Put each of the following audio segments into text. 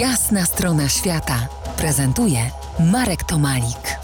Jasna strona świata prezentuje Marek Tomalik.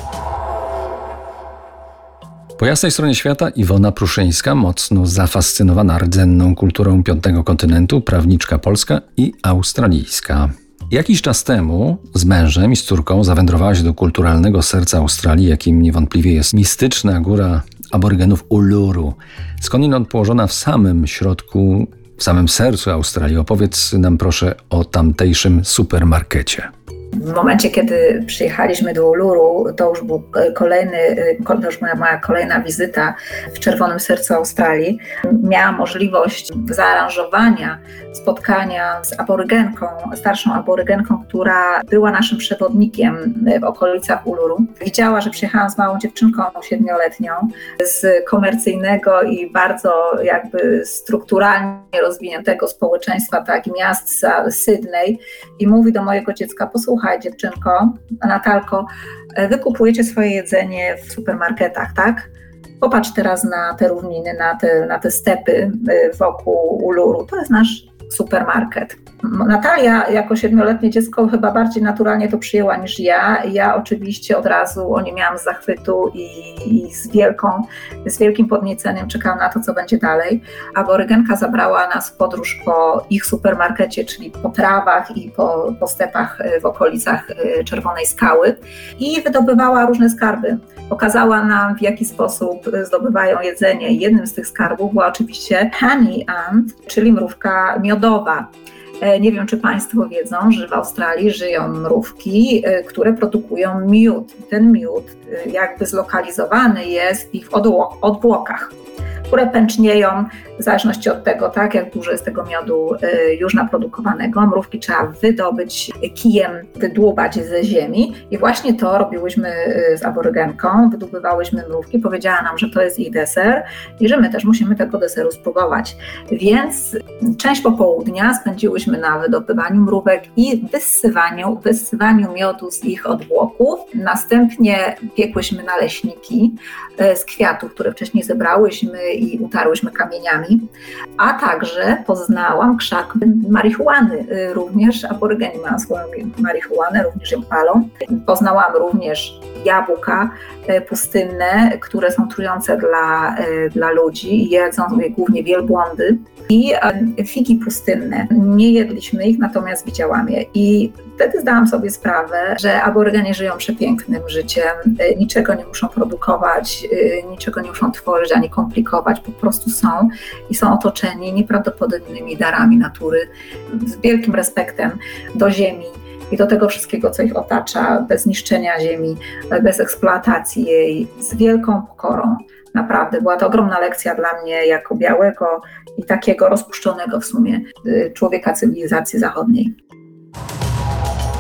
Po jasnej stronie świata Iwona Pruszyńska, mocno zafascynowana rdzenną kulturą piątego kontynentu, prawniczka polska i australijska. Jakiś czas temu z mężem i z córką zawędrowałaś do kulturalnego serca Australii, jakim niewątpliwie jest mistyczna góra aborygenów Uluru, skądinąd położona w samym środku, w samym sercu Australii. Opowiedz nam proszę o tamtejszym supermarkecie. W momencie, kiedy przyjechaliśmy do Uluru, to już był kolejny, to już moja, moja kolejna wizyta w Czerwonym Sercu Australii. Miałam możliwość zaaranżowania spotkania z aborygenką, starszą aborygenką, która była naszym przewodnikiem w okolicach Uluru. Widziała, że przyjechałam z małą dziewczynką siedmioletnią z komercyjnego i bardzo jakby strukturalnie rozwiniętego społeczeństwa, tak, miasta Sydney i mówi do mojego dziecka, posłuchaj, słuchaj dziewczynko, Natalko, e, wy kupujecie swoje jedzenie w supermarketach, tak? Popatrz teraz na te równiny, na te, na te stepy e, wokół Uluru. To jest nasz supermarket. Natalia jako siedmioletnie dziecko chyba bardziej naturalnie to przyjęła niż ja. Ja oczywiście od razu o nie miałam zachwytu i, i z, wielką, z wielkim podnieceniem czekałam na to, co będzie dalej. Aborygenka zabrała nas w podróż po ich supermarkecie, czyli po trawach i po, po stepach w okolicach y, Czerwonej Skały i wydobywała różne skarby. Pokazała nam, w jaki sposób zdobywają jedzenie. Jednym z tych skarbów była oczywiście honey ant, czyli mrówka miodowa. E, nie wiem, czy Państwo wiedzą, że w Australii żyją mrówki, e, które produkują miód. Ten miód e, jakby zlokalizowany jest w ich odwłokach które pęcznieją w zależności od tego, tak, jak dużo jest tego miodu y, już naprodukowanego. Mrówki trzeba wydobyć kijem, wydłubać ze ziemi i właśnie to robiłyśmy y, z aborygenką, wydobywałyśmy mrówki, powiedziała nam, że to jest ich deser i że my też musimy tego deseru spróbować. Więc część popołudnia spędziłyśmy na wydobywaniu mrówek i wyssywaniu, wyssywaniu miodu z ich odwłoków. Następnie piekłyśmy naleśniki y, z kwiatów, które wcześniej zebrałyśmy i utarłyśmy kamieniami, a także poznałam krzak marihuany, y, również aborygeni mają swoją marihuanę, również ją palą. Poznałam również jabłka y, pustynne, które są trujące dla, y, dla ludzi, jedzą je głównie wielbłądy i figi pustynne. Nie jedliśmy ich, natomiast widziałam je i wtedy zdałam sobie sprawę, że aborygenie żyją przepięknym życiem, niczego nie muszą produkować, niczego nie muszą tworzyć ani komplikować, po prostu są i są otoczeni nieprawdopodobnymi darami natury, z wielkim respektem do ziemi i do tego wszystkiego, co ich otacza, bez niszczenia ziemi, bez eksploatacji jej, z wielką pokorą. Naprawdę była to ogromna lekcja dla mnie jako białego i takiego rozpuszczonego w sumie y, człowieka cywilizacji zachodniej.